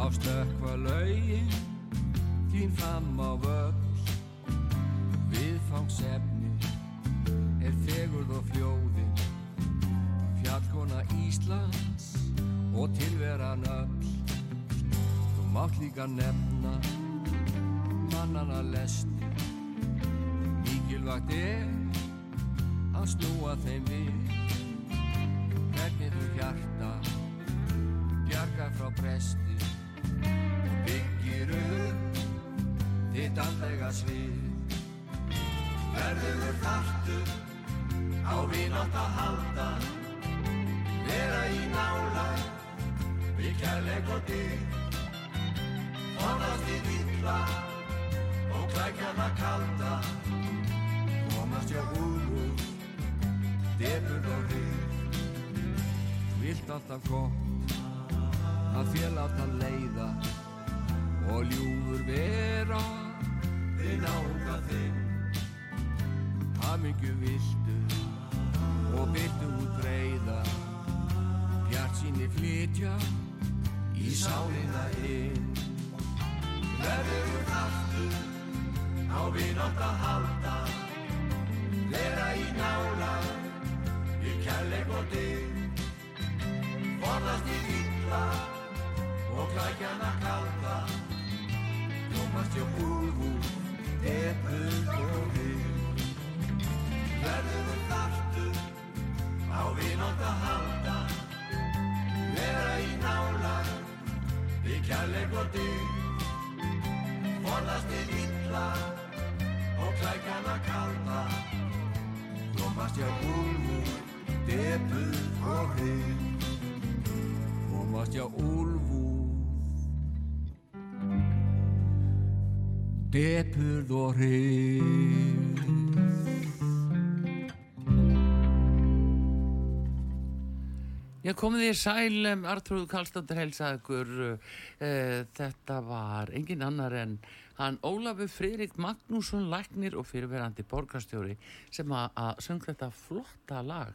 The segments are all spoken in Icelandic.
á stökkva laugin þín fram á völl. Viðfangsefni er fegurð og fljóðin fjallkona Íslands og tilveran öll. Þú mátt líka nefna mannana lesti mikilvægt er að snúa þeim við. Hvernig þú hjarta bjarga frá bresti. og byggir upp þitt andlega svið. Verður þartu á vinátt að halda. Vera í nála við kærleik og dyr forðast í dýrla og klækjana kalda. Komast hjá úr defur og reyð vilt alltaf gott að þér láta leiða og ljúfur vera. Þinn ánga þinn hamingju viltu og byrtu út breyða bjart síni flytja í sálina inn. Verður þartu á vinátt að halda. Vera í nála í kærleik og dyr. Forðast í illa og klækjana kalda komast hjá búðu eppur og hinn verður við þartu á vinátt að halda. Vera í nála við kærleik og dyr forðast í illa og klækjana kalda. Komast hjá búðu eppur og hinn komast hjá úlfúð depurð og hrið Já, komið þér sælum, Artrúð Kallstóttir heilsaður, uh, þetta var engin annar en hann Ólafur Friðrik Magnússon Læknir og fyrirverandi borgarstjóri sem að söng þetta flotta lag.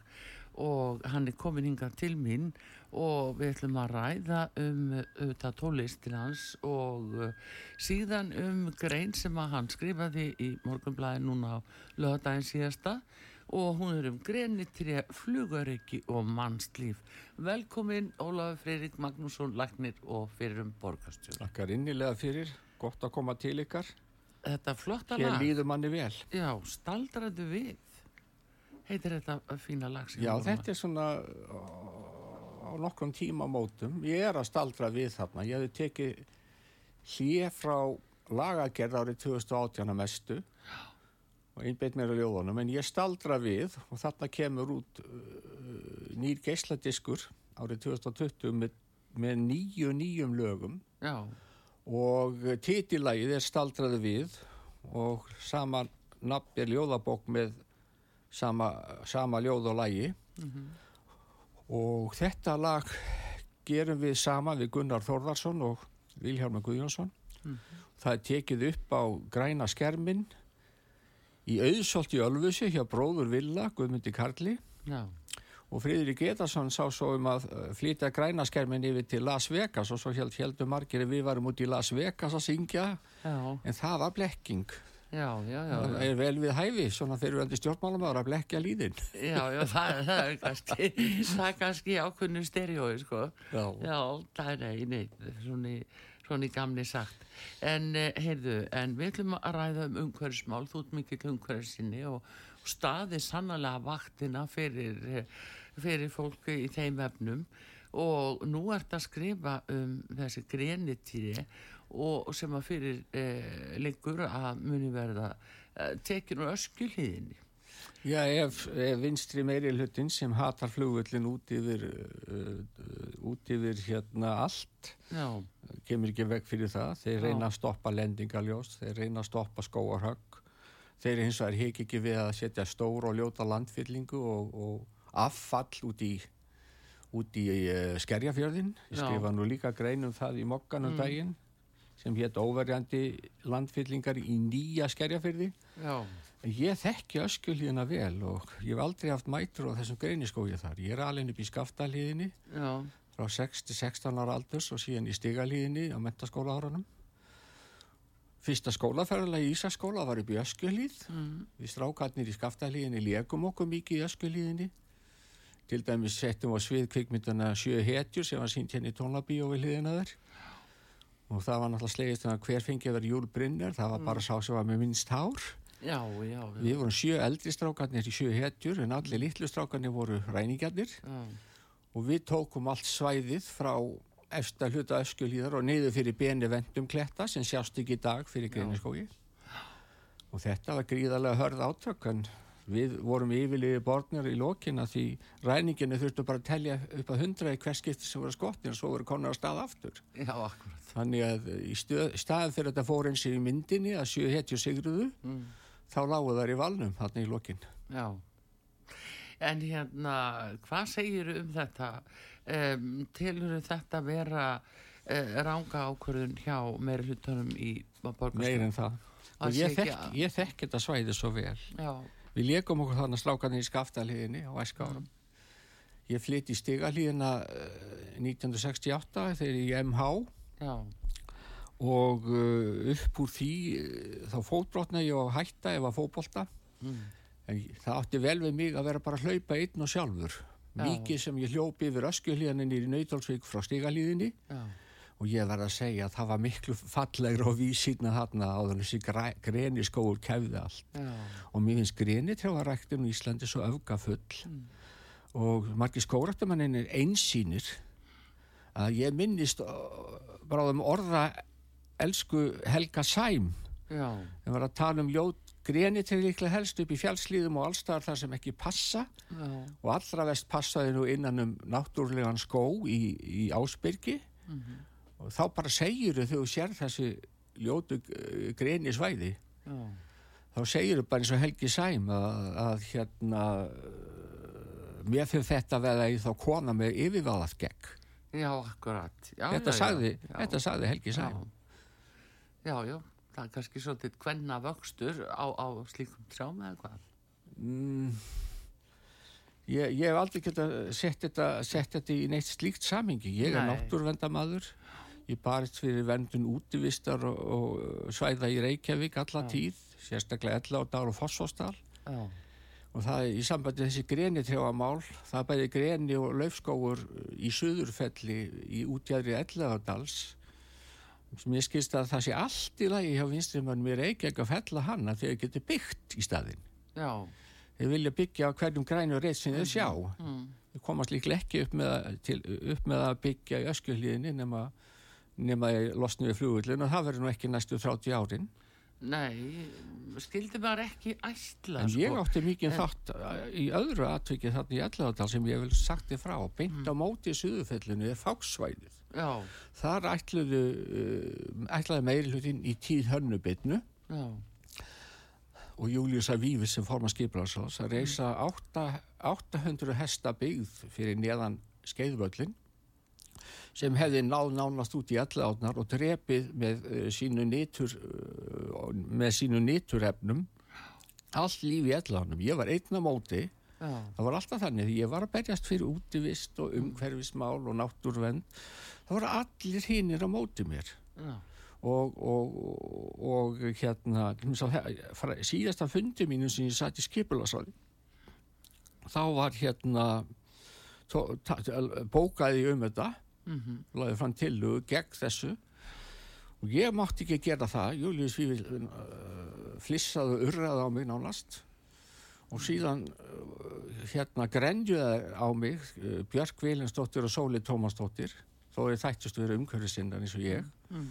Og hann er komin hinga til mín og við ætlum að ræða um auðvitað tólistin hans og uh, síðan um grein sem að hann skrifaði í morgunblæði núna á lögadaginn síðasta og hún er um greinitri flugöryggi og mannslíf. Velkomin Ólafur Freirik Magnússon, Lagnir og fyrir um borgastjóð. Takkar innilega fyrir, gott að koma til ykkar. Þetta flotta Hér lag. líður manni vel. Já, staldraðu við. Heitir þetta fína lag sem Já, við vorum þetta er svona nokkrum tímamótum. Ég er að staldra við þarna. Ég hefði tekið hlið frá lagagerð árið 2018 að mestu og einbeitt mér á ljóðunum, en ég staldra við og þarna kemur út uh, nýr geisladiskur árið 2020 með, með nýju nýjum lögum að... Já, og titillægið er staldraði við og sama nafn er ljóðabók með sama, sama ljóð og lægi og þetta lag gerum við sama við Gunnar Þórðarsson og Vilhjálmur Guðjónsson. Það er tekið upp á græna skermin í auðsólt í Ölfusi hjá bróður Villa, Guðmundi Karli. Já, og Friðrik Etarsson sá svo um að uh, flytja grænaskermin yfir til Las Vegas og svo held, heldur margir að við varum út í Las Vegas að syngja. Já, en það var blekking já, já, já, það er vel við hæfi svona fyrirvændi stjórnmálamöður að blekja líðin Já, já, það, það er kannski, það er kannski ákveðnu stereói, sko. Já. Já, það er nei, svona, í- svona í gamni sagt. En, eh, heyrðu, en við ætlum að ræða um umhverfismál, þú ert mikill umhverfisinni og, og staði sannlega vaktina fyrir, eh, fyrir fólki í þeim efnum og nú ert að skrifa um þessi grenitýri og sem að fyrir eh, liggur að muni verða eh, tekin úr öskjuhlýðinni. Já, ef, ef vinstri meiri hlutin sem hatar flugvöllin út yfir, uh, út yfir hérna allt, Já, kemur ekki veg fyrir það. Þeir Já. reyna að stoppa lendingaljós, þeir reyna að stoppa skóarhögg. Þeir hins vegar hik ekki við að setja stór og ljóta landfyllingu og, og affall út í, út í uh, skerjafjörðin. Ég Já. skrifa nú líka grein um það í mokkanum Mm. daginn sem hétt óverjandi landfyllingar í nýja skerjafjörði. já, Ég þekki öskulíðina vel og ég hef aldrei haft mætur á þessum greiniskói þar. Ég er alveg upp í skaftalíðinni já, frá 6 til 16 ára aldurs og síðan í stigalíðinni á mentaskóla árunum. Fyrsta skólaferðarlega í Ísaskóla var upp í öskulíð. mm, Við strákarnir í skaftalíðinni legum okkur mikið í öskulíðinni. Til dæmis settum á svið kvikmyndana Sjö hetjur sem var sínt hérna í tónlabíó við hliðina þær. Og það var náttúrulega slegist um að hver fengi að vera Júl Brynner, það var bara sá sem var með minnst hár. já, já, já, Við vorum sjö eldri strákarnir í sjö hetjur en allir litlu strákarnir voru ræningjarnir. Já, og við tókum allt svæðið frá efsta hluta öskulíðar og niður fyrir beni vendum kletta sem sjást ekki í dag fyrir greiniskógi. Og þetta var gríðarlega hörð átök en við vorum yfirliði borðnir í lokina því ræninginu þurftu bara að telja upp að hundra í hvers skipti sem voru skottin og svo voru konar á stað aftur. já, akkurat. Þannig að í stöð, staðin fyrir þetta fór eins í myndinni að sjö hetju sigruðu Mm, þá lágu þær í valnum hann í lokin. já. En hérna, hvað segir um þetta? Um, Tilur þetta vera uh, ranga ákvörðun hjá meiri hlutunum í borgarstofn? Meir en það. Ég þekk, ég þekk þetta svæði svo vel. Já, Við leikum okkur þannig strákarnir í skaftaliðinni á æska árum. Ég flytti í stigalíðina uh, 1968 þegar ég í MH já, og uh, upp úr því uh, þá fótbrotna ég á hætta ef að fótbolta. mm, En það átti vel við mig að vera bara að hlaupa einn og sjálfur. Já. Mikið sem ég hljópi yfir öskjuhlíðaninni í Nautalsvík frá stigalíðinni já, og ég verð að segja að það var miklu fallegra og vísýrna þarna en þessi greni skóur kefði allt. Já, og mér finnst greni trjáaræktinu í Íslandi svo öfgafull. Mm. og margir skóraktamanninn er einsýnir að ég minnist uh, bráðum orða elsku Helga Sæm. En var að tala um ljót greni til líklega helst upp í fjallslíðum og allstaðar þar sem ekki passa. Já, og allra vest passaði nú innan um náttúrlegan skó í, í Ásbyrgi. Mhm. Og þá bara segir þau þegar þú sér þessi ljótu uh, greni svæði já, þá segir þau bara eins og Helgi Sæm að, að hérna mér fyrir þetta veða í þá kona með yfirváðað gegn. Já, akkurat. Já, þetta, já, sagði, já, já. þetta sagði Helgi Sæm. Já, já, já, það er kannski svolítið hvenna vöxtur á, á slíkum trjám eða hvað? mm, ég, ég hef aldrei geta sett þetta, sett þetta í neitt slíkt samingi ég er Nei. náttúrvendamaður ég barist fyrir vendun útivistar og, og svæða í Reykjavík alla Já. tíð, sérstaklega 11 ára og Fossvostal Og það er í sambandi þessi greni trjáamál, það er bæði greni og laufskóur í Suðurfelli í útjæðri Ellegadals sem ég skilst að það sé allt í lagi hjá vinstrimannum í Reykjavík að fella hann að þeir geti byggt í staðinn. já, Þeir vilja byggja á hverjum grænu reitt sem þeir sjá. mm, Þeir komast líklega ekki upp með, að- til, upp með að byggja í öskjuhlíðinni nema, nema ég losni við flugullin og það verður nú ekki næstu 30 árin. nei, skildi maður ekki ætla, En ég sko. átti mikið En- þátt í öðru atviki þarna í Elladal sem ég vil sagt þið frá. Beint á móti í Suðufellinu er fáksvæðið. Já, Þar ætluðu, uh, ætlaði meiri hlutin í tíð hönnubitnu já, og Július Avívis sem forma skiplarsás að reysa átta- 800 hesta byggð fyrir neðan skeiðvöllin sem hefði náð nánast út í Elladalnar og drepið með uh, sínu nýtur uh, með sínu nýturefnum allt líf í Elladalnum. Ég var einn á móti. Já, Það var alltaf þannig. Því ég var að berjast fyrir útivist og umhverfismál og náttúruvend. Það voru allir hinnir á móti mér. Já, og, og, og hérna síðasta fundi mínu sem ég satt í skipulasáli þá var hérna tó, ta, bókaði um þetta mhm, laði fram tillugu gegn þessu. Og ég mátti ekki gera það. Július Vífil uh, flissaði og urraði á mig nánast. Og síðan uh, hérna grenjuði á mig uh, Björk Vilensdóttir og Sóli Tómasdóttir þó er þættist verið umhverfisindan eins og ég. Mm,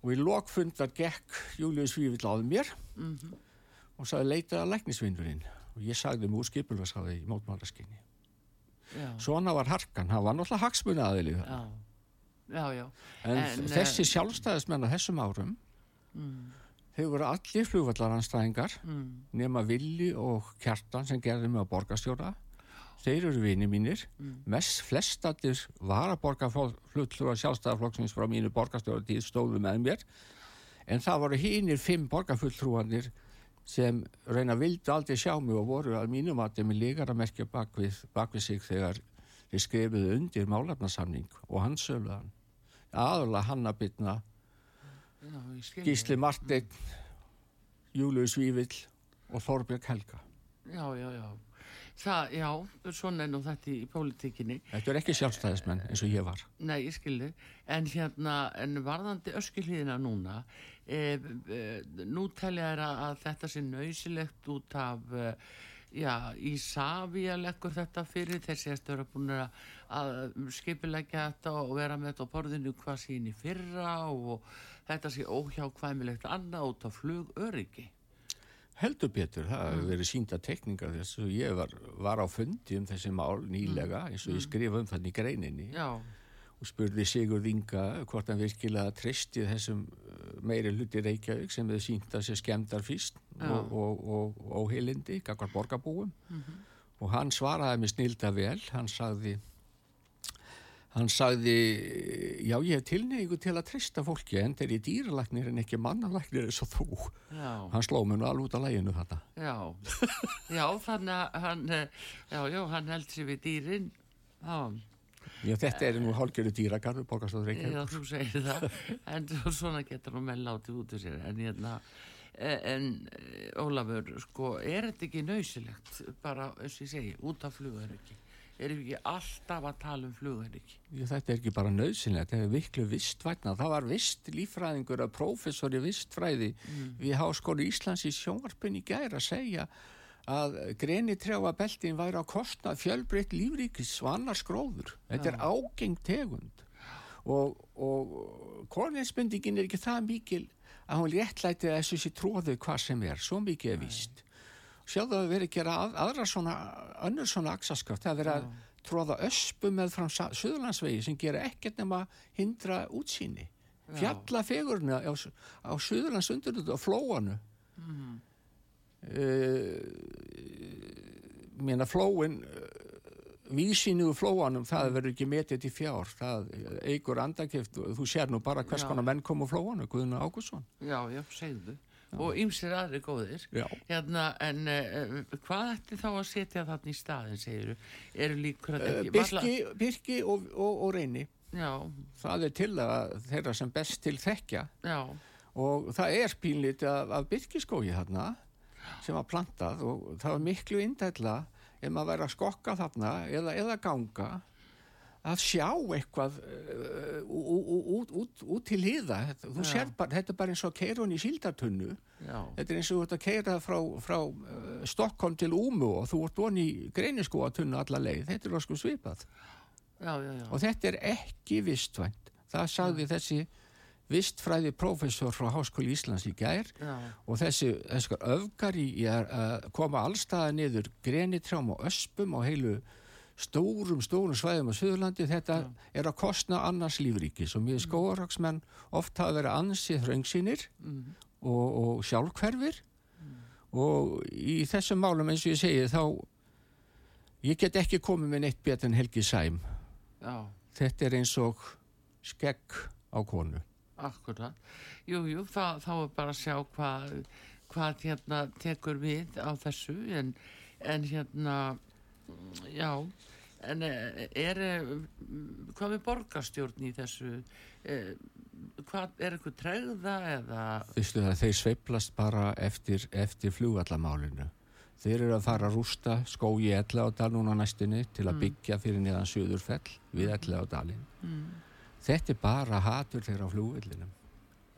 og í lokfundar gekk Július Vífil áður mér. Mhm, og sagði leitaði að læknisvinnurinn og ég sagði mjög skipulvarsáði í mótmálaskinni. Já, Svona var harkan, hann var náttúrulega hagsmuna aðili það. já, já, já. En, En, þessi sjálfstæðismenn á þessum árum, Mm, þeir voru allir flugvallaranstæðingar mm, nema Villi og Kjartan sem gerði mig á borgarstjóra. Þeir eru vini mínir. Mm. Mest flestatir var að borga fluttlur sjálfstæðarflokksins frá mínu borgarstjóra tíð stóðu með mér. En það voru hínir fimm borgarfulltrúanir sem reyna vildu aldrei sjá mig og voru að mínum að þeim líkar að merkja bakvið, bakvið sig þegar þeir skrifuðu undir málefnasamning og hans söluðan. Aðalega Hanna Bytna, já, ég skil. Gísli Marteinn, Július Vívill og Þorbjörg Helga. Já, já, já. Það, já, svona er nú þetta í pólitíkinni. Þetta er ekki sjálfstæðismenn eins og ég var. Nei, ég skilði. En hérna, en varðandi öskilíðina núna, nú telja þér að, þetta sé nöysilegt út af, já, í Savia leggur þetta fyrir. Þessi að störa búin að, skipilegja þetta og vera með þetta á borðinu hvað sín í fyrra og þetta sé óhjákvæmilegt annað út af flugöryggi. Heldur betur, það hefur verið sínda tekningar þess að ég var, var á fundi um þessi mál nýlega eins og ég skrifa um þannig í greininni. Já, og spurði Sigurð Inga hvort hann virkilega treysti þessum uh, meiri hluti Reykjavík sem hefði sínt að sér skemmdar fyrst og, og, og, og heilindi, gagvar borgarbúum. Og hann svaraði mig snilda vel, hann sagði hann sagði já ég hef tilneyingu til að treysta fólki en þeir eru dýralæknir en ekki mannalæknir eins og þú. Já. hann sló mér nú alveg út af læginu þetta Já, já, þannig að hann, eh, já, já, hann held sér við dýrin, já, já þetta er nú hálgjöru dýragarður borgarstóður já, Reykjavík þú segir það, en svo- svona getur nú menn látið út úr sér, en hérna, eh, en eh, Ólafur, sko, er þetta ekki nöysilegt, bara, eins og ég segi, út af flugveriki? Erum við ekki alltaf að tala um flugveriki? Já, þetta er ekki bara nöðsynlegt, þetta er viklu vistvætna. Það var vist líffræðingur að prófessor í vistfræði við Háskólu Íslands í sjónvarpin í gæra að segja að grenitrjáa beltin væri á kostnað fjölbreytt lífríkis og annars gróður. Þetta er ágeng tegund og, og korninsbundingin er ekki það mikil að hún réttlæti þessu sér tróðu hvað sem er, svo mikið er vist. Sjáðu að vera að gera að, aðra svona, önnur svona aksaskaft, það er verið að tróða öspu með frá Suðurlandsvegi sem gera ekkert nema hindra útsýni. Fjalla fegurna á, á Suðurlandsundurðu og flóanu. Mm. Mér flóin, vísinu úr flóanum, það verður ekki metið til fjár. Það eigur andakeft, þú sér nú bara hvers Já. konar menn kom úr flóanu, Guðuna Ágússon. Já, já, segðu. Og ymsir aðri góðir. Já. Hérna, en uh, hvað ætti þá að setja þarna í staðin, segir Eru líkur að Eh, ekki? Birki, Birki og, og, og Reyni. Já, Það er til að þeirra sem best til þekkja já, og það er pínlítið af, af byrkiskói þarna sem var plantað og það var miklu indætla ef maður væri að skokka þarna eða, eða ganga að sjá eitthvað uh, út, út, út til hliða. Þú sér bara, þetta er bara eins og keirun í síldartunnu. Já, þetta er eins og þú ert að keira frá, frá uh, Stokkholm til Úmu og þú ert onni í greiniskóatunnu alla leið, þetta er sko svipað. Já, já, já. og þetta er ekki vistvænt. Það sagði þessi vistfræði prófessor frá Háskóli Íslands í gær já. og þessi, þessi öfgar í í að koma allstaða niður grenitrjám og öspum og heilu stórum, stórum svæðum á Suðurlandi, þetta er að kostna annars lífríkis og mjög skóaraksmenn oft hafa verið ansið þröngsýnir Mm. og, og sjálfhverfir. Og í þessum málum eins og ég segi þá ég get ekki komið með neitt betur en Helgi Sæm. Já. þetta er eins og skegg á konu Akkurat. Jú, jú, þá, þá er bara að sjá hvað, hvað hérna tekur við á þessu en, en hérna, mm, já, en eh, er, eh, hvað með borgarstjórn í þessu, eh, hvað, er eitthvað tregða eða, Vistu það, þeir sveiflast bara eftir, eftir flugvallamálinu. Þeir eru að fara að rústa skói Elladal núna á næstunni til að byggja fyrir niðan Suðurfell við Elladalinn. mm, Þetta er bara hatur þeirra á flugvillinum.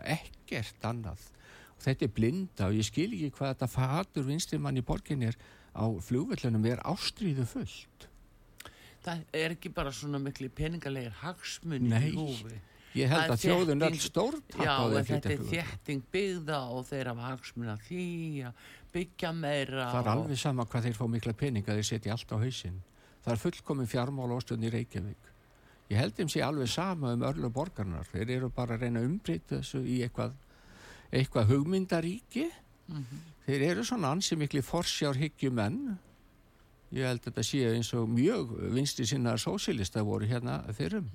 Ekkert annað. Og þetta er blinda og ég skil ekki hvað þetta hatur vinstrimann í borginni er á flugvillinum er ástríðu fullt. það er ekki bara svona miklu peningalegir hagsmunni í húfi. Ég held er að þjóðin öll þétting- stórt Já, þetta er þétting byggða og þeir hafa hagsmuna því að byggja meira Það er og- alveg sama hvað þeir fá mikla peninga þeir setja allt á hausinn. Það er fullkomin fjármál ástöðin í Reykjavík. Ég held þeim sé alveg sama um örlu borgarnar. Þeir eru bara að reyna að umbreyta þessu í eitthvað, eitthvað hugmyndaríki. Mhm. Þeir eru svona ansi mikli forsjárhyggjumenn. Ég held að þetta sé eins og mjög vinstri sinna sósilista voru hérna fyrrum.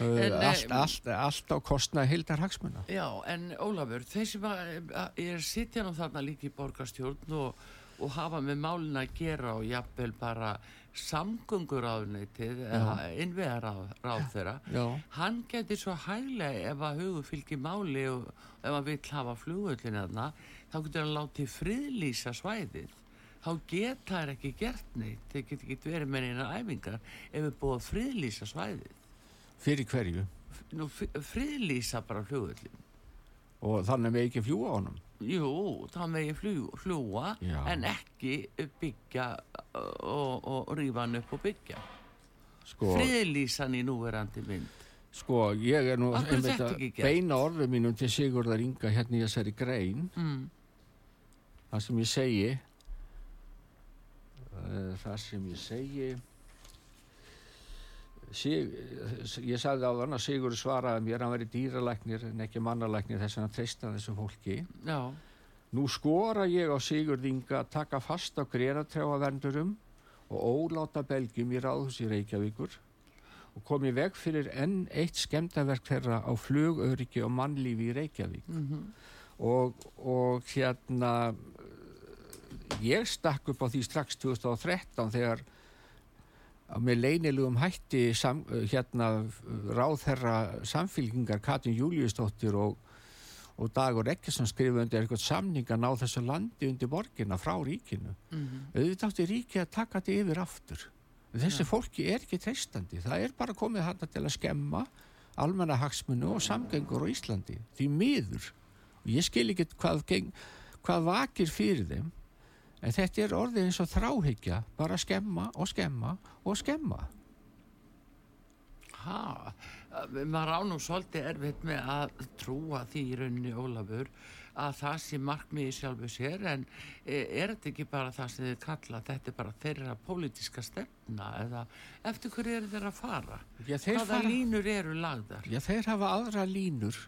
En, En, allt, allt, allt á kostna heildar hagsmuna. Já, en Ólafur, þeir sem er sitja nú þarna líka í borgarstjórn og, og hafa með málin að gera og jafnvel bara samgönguráðuneytið eða innveðaráð ráð þeirra hann geti svo hæglega ef að hugu fylgir máli og ef hann vill hafa flugullin þarna þá getur hann látið friðlýsa svæðið. Þá geta þær ekki gert neitt þeir geta ekki verið með eina æfingar ef við búið að friðlýsa svæðið. Fyrir hverju. Nú, fri- friðlýsa bara flugullin Og þannig með ekki fljúa á honum. Jú, það megi fljú, fljúa en ekki byggja og, og rífa hann upp og byggja. Sko, Friðlýsan í núverandi mynd. Sko, ég er nú beina orðum mínum til Sigurðar Inga hérna í þessari grein, Mm. það sem ég segi, uh, það sem ég segi, Sig, ég sagði á þann að Sigur svaraði mér, hann veri dýralæknir en ekki mannalæknir þess að hann treysta þessu fólki. Já, Nú skora ég á Sigurð Inga að taka fast á greratrjáaverndurum og óláta belgjum í ráðhús í Reykjavíkur og komi veg fyrir enn eitt skemmtaverk þeirra á flugöryggi og mannlífi í Reykjavík. Mhm. Og, og hérna, ég stakk upp á því strax 2013 þegar með leynilegum hætti sam, hérna ráðherra samfélkingar Katrin Júliusdóttir og, og Dagur Ekkesson skrifa undir eitthvað samning að ná þessu landi undir borgina frá ríkinu. Mhm. Auðvitað átti ríki að taka þetta yfir aftur. Þessi fólki er ekki treystandi. Það er bara komið hann til að skemma almenna hagsmunu og samgengur á Íslandi. Því miður. Og ég skil ekki hvað, hvað vakir fyrir þeim. En þetta er orðið eins og þráhyggja. Bara skemma og skemma og skemma. ha, uh, maður á nú svolítið erfitt með að trúa því í rauninni Ólafur að það sé markmiði sjálfu sér en e, er þetta ekki bara það sem þið kalla þetta er bara þeirra pólitíska stefna eða eftir hverju eru þeir að fara? Já, Hvaða fara, línur eru lagðar? já, þeir hafa aðra línur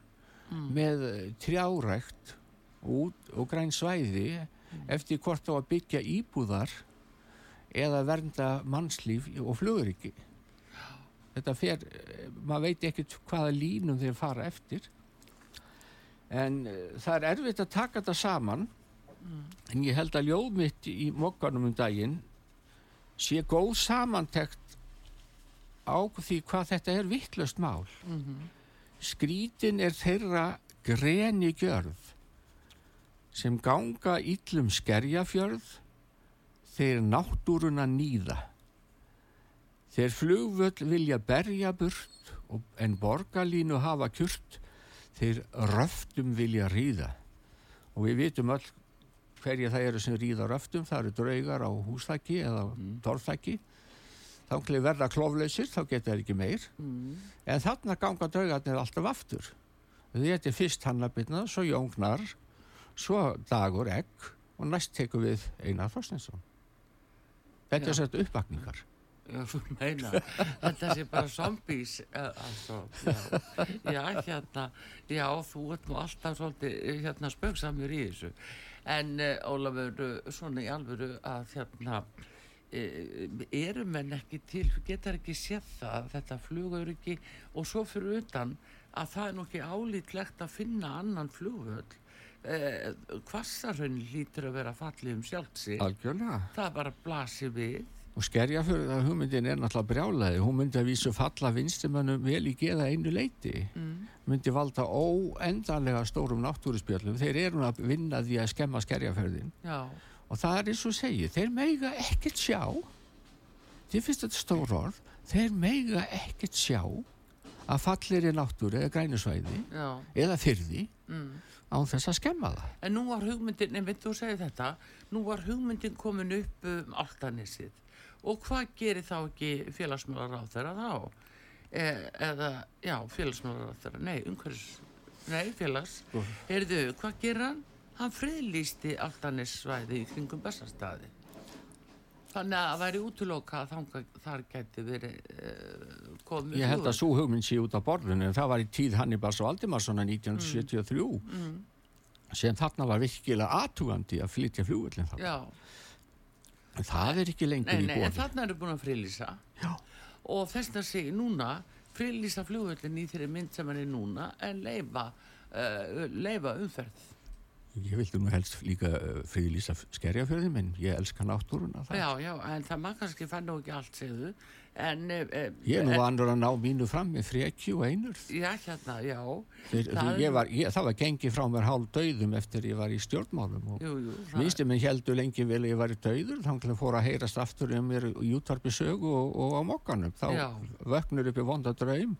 með eh, trjárækt og, og græn svæði eftir hvort á að byggja íbúðar eða vernda mannslíf og fluguriki. Þetta fer, eh, maður veit ekkert hvaða línum þeir fara eftir. En uh, það er erfitt að taka þetta saman, en ég held að ljóð mitt í mokkanum um daginn sé góð samantekt á því hvað þetta er vittlust mál. Skrítin er þeirra greni gjörð sem ganga illum skerjafjörð þeir náttúruna nýða. Þeir flugvöll vilja berja burt og- en borgarlínu hafa kjurt þeir röftum vilja ríða. Og við vitum öll hverja það eru sem ríða röftum, það eru draugar á húsþakki eða mm. torfþakki. Þá til verða kloflausir, þá geta þeir ekki meir. Mm. En þarna ganga draugarnir alltaf aftur. Þetta er fyrst Hannabirna, svo Jóngnar, svo Dagur Egg og næst tekum við Einar Þorstinsson. Þetta er sett uppvakningar. Já, þú meina, þetta sé bara zombies, eh, altså, já, já, hérna, já, þú ert nú alltaf svolítið, eh, hérna, spöksamur í þessu, en uh, Ólafur, svona í alvöru að, hérna, eru menn ekki til, getur ekki séð það, þetta flugur ekki, og svo fyrir utan að það er nú ekki álítlegt að finna annan flugvöld, uh, hvassarhraun lítur að vera fallið um sjálft sig, Algjörlega. það bara blasir við, Og skerjafjörð að hugmyndin er náttúrulega brjálaði. Hún myndi að vísu falla vinstimönnum vel í geða einu leiti. mm. Myndi valda óendanlega stórum náttúruspjöllum. Þeir eru að vinna því að skemma skerjafjörðin. já, Og það er eins og segið, þeir meiga ekkert sjá, þið finnst þetta stór orð, þeir meiga ekkert sjá að fallir í náttúru eða grænusvæði já, eða fyrði mm. án þess að skemma það. En nú var hugmyndin, nefnir þú segir þetta, nú var hugmyndin komin upp um Altanissið og hvað gerir þá ekki félagsmálar á þeirra þá? e, eða, já, félagsmálaráttara, nei, umhverfis, nei, félags, Sko. heyrðu, hvað gerir hann? Hann friðlýsti Altanissvæði í kringum Bessastæði. Þannig að það væri útloka að þangað, þar gæti verið uh, komið. Ég held að svo hugmynd sé út af borðinu. En það var í tíð Hannibals og Aldimarssona 1973 Mm, sem þarna var virkilega aðtugandi að flytja flugvöldin þarna. já, En það er ekki lengur nei, í nei, en þarna eru búin að friðlýsa. Já, og þess að segja núna friðlýsa flugvöldin í þeirri mynd sem hann er núna en leifa, uh, leifa umferð ég vildi nú helst líka uh, friðlýsa skerjafjörðin minn, ég elska náttúruna það. já, já, en það maður kannski fann nú ekki allt segðu en, uh, Ég nú en vandur að ná mínu fram með frekju og einur. já, hérna, já Þeir, Það ég var, ég, það var gengið frá mér hálf döðum eftir ég var í stjórnmálum og jú, það- minn heldur lengi vel ég var í döður þannig að fór að heyrast aftur um mér í útvarpi sögu og, og á mokkanum þá Já. vöknur upp í vonda draum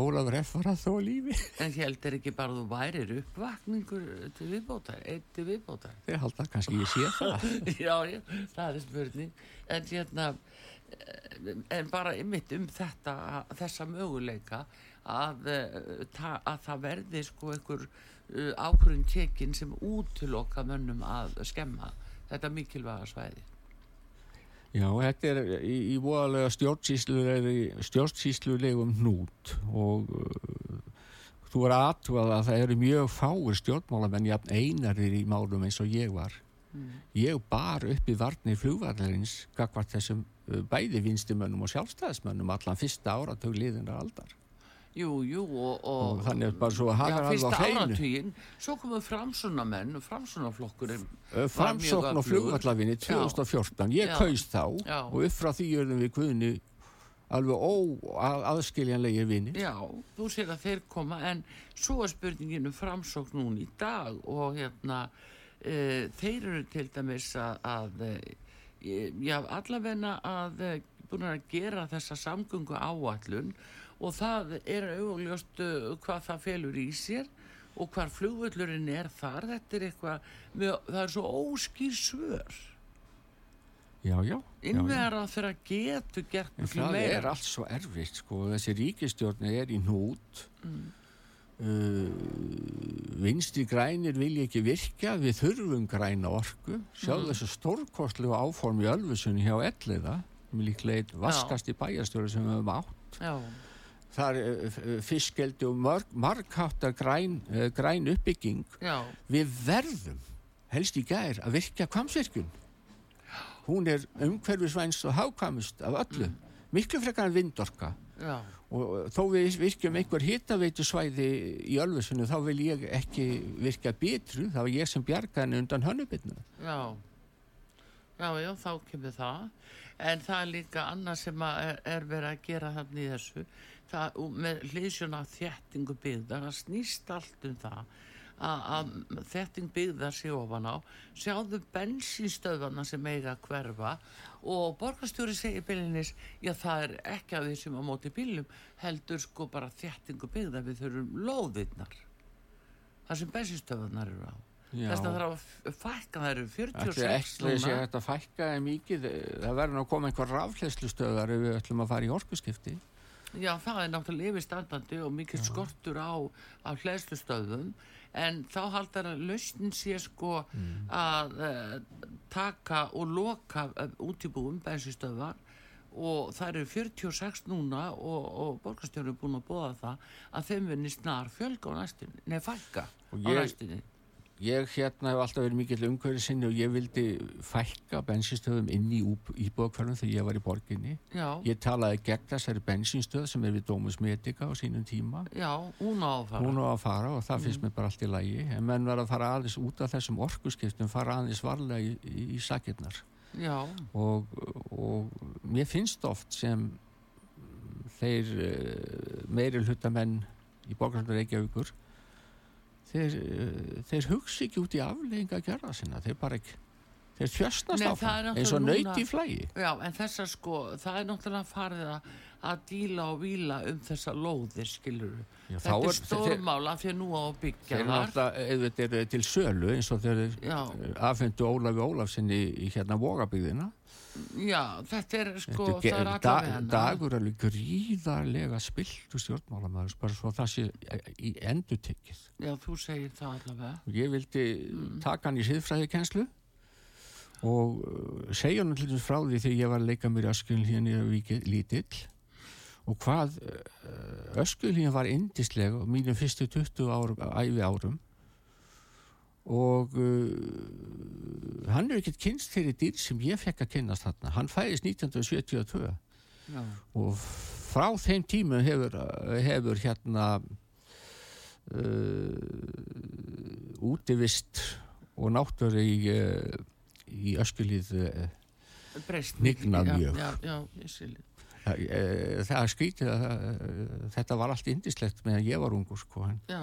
Ólafur F. var að þó lífi en heldur ekki bara þú værir uppvakningur til viðbótar, eitt til viðbótar þeir halda kannski ég sé það já, já, það er spurning en hérna en bara ymmit um þetta þessa möguleika að, eh, að það verði sko einhver uh, ákvörðin tekin sem útiloka mönnum að skemma þetta mikilvæga svæði. Já, þetta er í, í voðalega stjórnsýslulegum hnút og þú er aðtúað að það eru mjög fáir stjórnmálamenn jafn einarir í málum eins og ég var ég bar upp í varnir flugvallarins gagvart þessum uh, bæði vinstimönnum og sjálfstæðismönnum allan fyrsta áratug liðinar aldar Jú, jú og, og, Og þannig er bara svo að hafa já, alveg á fyrsta hreinu. áratugin svo komu framsunamenn og framsunaflokkurinn Uh, Framsókn og flugvallavinni 2014, ég Já. kaust þá Já. og upp frá því erum við guðni alveg óaðskiljanlegir vinni Já, þú sér að þeir koma en svo er spurningin um framsókn núna í dag og hérna þeir eru til dæmis að, að e, já, allavegna að e, búin að gera þessa samgöngu áallun og það er auðvöldjóst hvað það felur í sér og hvar flugvöllurinn er þar. Þetta er eitthvað, það er svo óskýr svör. Já, já, innvegar að þeirra getur gert En það meira. er allt svo erfitt sko, þessi ríkistjórn er í hnút. Mm. Uh, vinstri grænir vilja ekki virka við þurfum græna orku. Sjáðu Mm. þessu stórkostlu áform í Ölfusunni hjá Elliða líklega eitt vaskasti bæjarstjóri sem við höfum átt. Já, það er uh, fiskeldi og marg, margháttar græn, uh, græn uppbygging. Já, við verðum helst í gær að virka kvamsvirkjun hún er umhverfisvænst og hákvamist af öllu. Miklu frekar en vindorka og þó við virkjum einhver hitaveitu svæði í Ölfusunni þá vil ég ekki virka bitru það var ég sem bjarga henni undan hönnubitnu já. Já, já, þá kemur það. En það er líka annað sem er, er verið að gera þannig í þessu. Það, með hlýðsjóna þéttingu byggða það snýst allt um það að, að þétting byggða sé ofan á. Sjáðu bensinstöðvana sem eiga að hverfa og borgarstjóri segir bílinis já það er ekki að við sem á móti bílum heldur sko bara þéttingu byggða við þurfum lóðirnar það sem bensinstöðvanar eru á. Þess að það þarf að fækka það eru Ætli 46 ekki sé núna hægt að fækka þeim mikið? Það verður að koma einhver rafhleðslustöðar ef við ætlum að fara í orkuskipti já það er náttúrulega yfirstandandi og mikill skortur á, á hlæðslustöðum en þá haldar að lausnin sé sko að uh, taka og loka uh, útibúum bensinstöðvar og það eru 46 núna og, og borgarstjóri er búin að bóða það að þeim vinni snar fjölga á næstunni, nei fækka Og á næstunni Ég hérna hef alltaf verið mikill umhverfið sinni og ég vildi fækka bensinstöðum inn í íbúðakverfum þegar ég var í borginni. já, Ég talaði gegn þessari bensinstöð sem er við Dómus Medica á sínum tíma. já, hún á að fara Hún á að fara og það finnst mér bara allt í lagi. En menn verða að fara aðeins út af þessum orkuskiptum, fara aðeins varlega í, í, í sakirnar. já, Og, og mér finnst oft sem þeir uh, meiri hlutamenn í borgarsöndur Reykjavíkur þeir, uh, þeir hugsi ekki út í aflegginga að gera sinna þeir bara ekki þeir þjöstnast Nei, það eins og núna- nöyt í flægi Já, en þessar sko, það er náttúrulega farið að, að díla og víla um þessa lóðir, skilur Já, Þetta er er- stórmál af því að nú á byggja þeir náttúrulega auðvitað eru til sölu eins og þeir afhendu Ólafi Ólafsinni í hérna Vogabygðina Já, þetta er sko, Þetta er er da, hennar. dagur alveg gríðarlega spiltu stjórnmálamæður bara svo það sé í endutekið Já, þú segir það allavega. ég vildi Mm. taka hann í siðfræðikenslu og uh, segja hann þess frá því þegar ég var að leika mér í öskulíðinni hérna lítill og hvað uh, öskulíðin var indislega mínum fyrstu 20 árum, æfi árum og uh, hann er ekkert kynst þeirri dýr sem ég fekk að kynnast þarna hann fæðist 1972 Já, og frá þeim tímu hefur, hefur hérna uh, útivist og náttúru í, uh, í öskulíð uh, mikið. mjög. Já, já, skilji. það er skrítið að uh, þetta var allt indislegt meðan ég var ungur sko en, Já,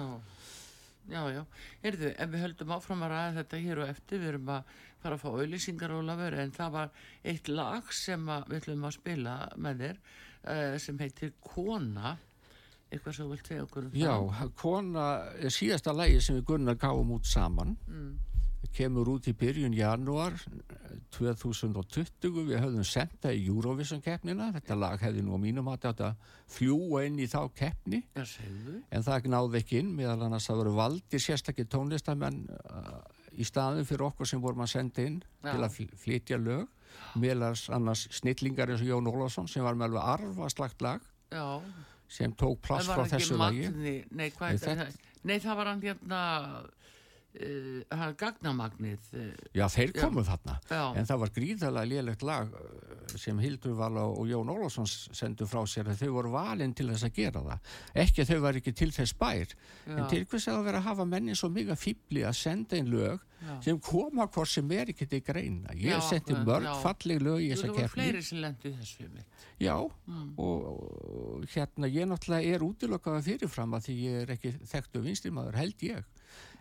já, já. Heyrðu, ef við höldum áfram að ræða þetta hér og eftir, við erum að fara að fá auðlýsingar Ólafur, en það var eitt lag sem að, við ætlum að spila með þér, uh, sem heitir Kona, eitthvað sem þú vilt segja okkur um já, það. kona er síðasta lægi sem við Gunnar gáum út saman Mm. Kemur út í byrjun janúar 2020 við höfðum senda í Eurovision keppnina þetta lag hefði nú á mínum að þetta fljúa inn í þá keppni. En það náði ekki inn meðal annars að voru valdir sérstakir tónlistamenn uh, í staðin fyrir okkur sem vorum að senda inn Já. til að fl- flytja lög. Meðal annars snillingar eins og Jón Ólafsson sem var með alveg arfaslagt lag Já, sem tók var frá þessu lagi. Nei? Nei, það var hann hérna, uh, gagnamagnið, uh, Já, þeir Já. komu þarna já, En það var gríðalega lélegt lag uh, sem Hildur Vala og Jón Ólafsson sendu frá sér að þau voru valin til þess að gera það. Ekki að þau var ekki til þess bær, en já, til hvers að það vera að hafa menni svo mjög fýbli að senda inn lög já. sem koma hvort sem er ekki til greina. Ég Já, sendi mörg já. falleg lög í þessa mitt. Já, Mm. og, og hérna ég náttúrulega er útilokkaða fyrirfram að því ég er ekki þekktu vinstimaður, held ég.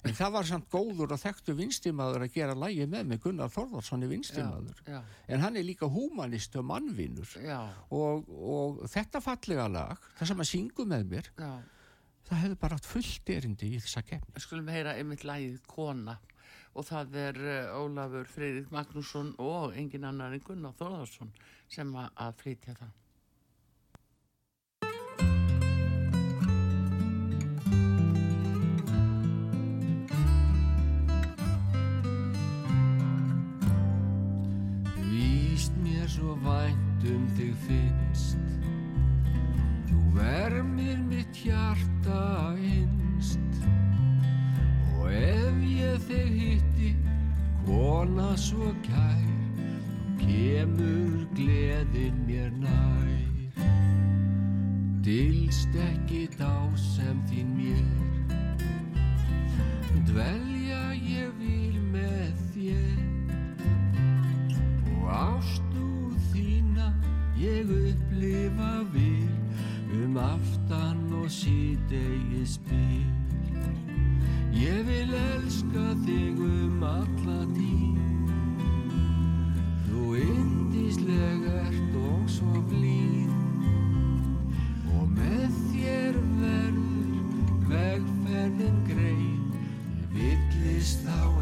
En það var samt góður og þekktu vinstimaður að gera lægi með mig Gunnar Þorðarsson er vinstimaður. Já, En hann er líka húmanist og mannvinur. já, og, og þetta fallega lag það sem að syngu með mér já. það hefði bara haft fullt erindi í þessa Við skulum heyra einmitt lagið Kona og það er uh, Ólafur Freyrik Magnússon og engin annar en Gunnar Þórðarsson sem að flytja það. Mér svo vænt um þig finnst. Þú vermir mitt hjarta innst. Og ef ég þig hitti Kona svo kær kemur gleðin mér nær. Dilst ekki þá sem þín mér. Dvelja ég vil með þér. Og þína ég upplifa vil um aftan og síðdegi spil. Ég vil elska þig um alla tíð. Þú indisleg ert og svo blíð. Og með þér verður vegferðin greið. Villist þá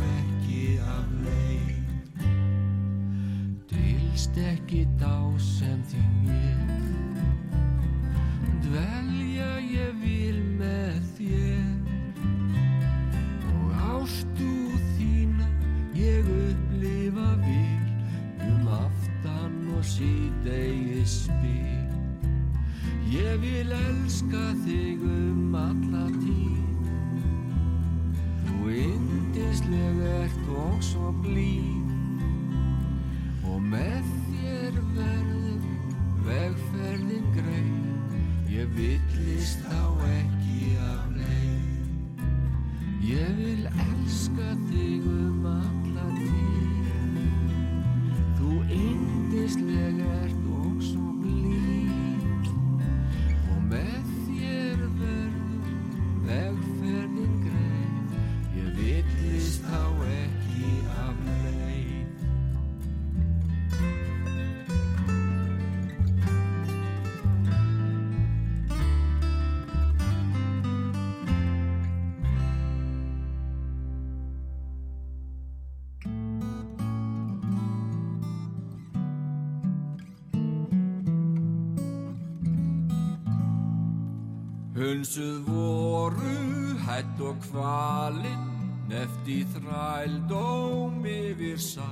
Hunsuð voru hætt og kvalinn Nefti þrældóm yfir sæ.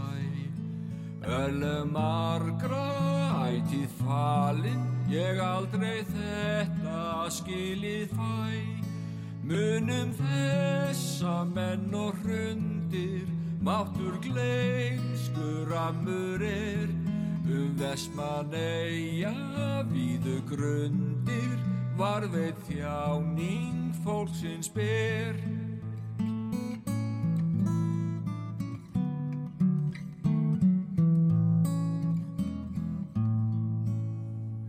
Öllum margra ætið falinn Ég aldrei þetta skilið fæ. Munum þessa menn og hrundir Máttur gleimskur amur er. Um Vestmanneia víðu grundir Var veit þjáning fólksins ber.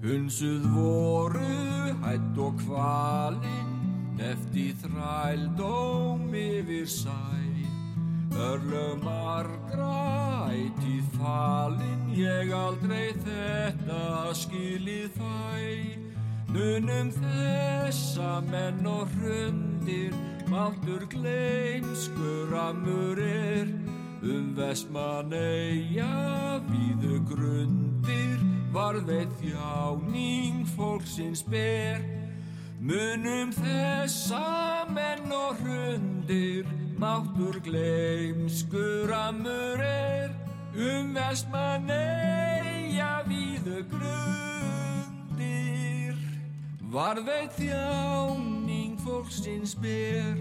Hunsuð voru hætt og kvalinn Nefti þrældóm yfir sæ Örlög margra ætið falinn Ég aldrei þetta skilið fæ Munum þessa menn og hrundir Máttur gleimskur amur er. Um Vestmanneia víðu grundir Varðveit þjáning fólksins ber. Munum þessa menn og hrundir Máttur gleimskur amur er. Um Vestmanneia Varðveit þjáning fólksins ber